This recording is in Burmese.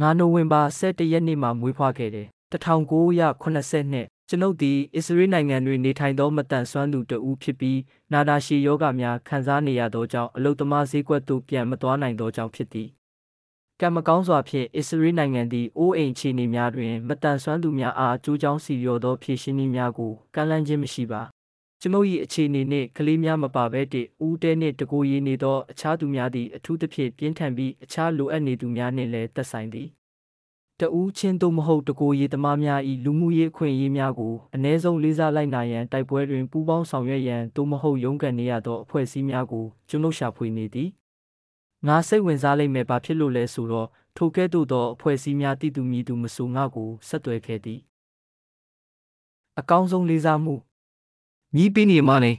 ငါနိုဝင်ဘာ17ရက်နေ့မှာမွေးဖွားခဲ့တယ်1980နှစ်ကျွန်ုပ်သည်အစ္စရေးနိုင်ငံတွင်နေထိုင်သောမတန်ဆွမ်းသူတဦးဖြစ်ပြီးနာတာရှည်ယောဂများခံစားနေရသောကြောင့်အလုသမားဈေးကွက်သို့ပြန်မသွားနိုင်သောကြောင့်ဖြစ်သည်ကံမကောင်းစွာဖြင့်အစ္စရေးနိုင်ငံသည်အိုးအိမ်ခြေနေများတွင်မတန်ဆွမ်းသူများအားအကျိုးကြောင့်စီလျော်သောဖြည့်ရှင်းနည်းများကိုကမ်းလှမ်းခြင်းမရှိပါ ကျွန်ုပ်၏အခြေအနေနှင့်ကလေးများမပါဘဲတည်းဦးတဲနှင့်တကိုယ်ရည်နေသောအခြားသူများသည်အထူးသဖြင့်ပြင်းထန်ပြီးအခြားလိုအပ်နေသူများနှင့်လည်းသက်ဆိုင်သည်တဦးချင်းသို့မဟုတ်တကိုယ်ရည်သမားများ၏လူမှုရေးအခွင့်အရေးများကိုအ ਨੇ ဆုံးလေးစားလိုက်နာရန်တိုက်ပွဲတွင်ပူးပေါင်းဆောင်ရွက်ရန်သို့မဟုတ်ရုန်းကန်နေရသောအဖွဲ့အစည်းများကိုကျွန်ုပ်ရှာဖွေနေသည်ငါစိတ်ဝင်စားလိမ့်မယ်ဘာဖြစ်လို့လဲဆိုတော့ထိုကဲ့သို့သောအဖွဲ့အစည်းများတည်သူမည်သူမဆိုငါကိုဆက်သွယ်ခဲ့သည်အကောင်းဆုံးလေးစားမှု မြီးပင်းနေမနေ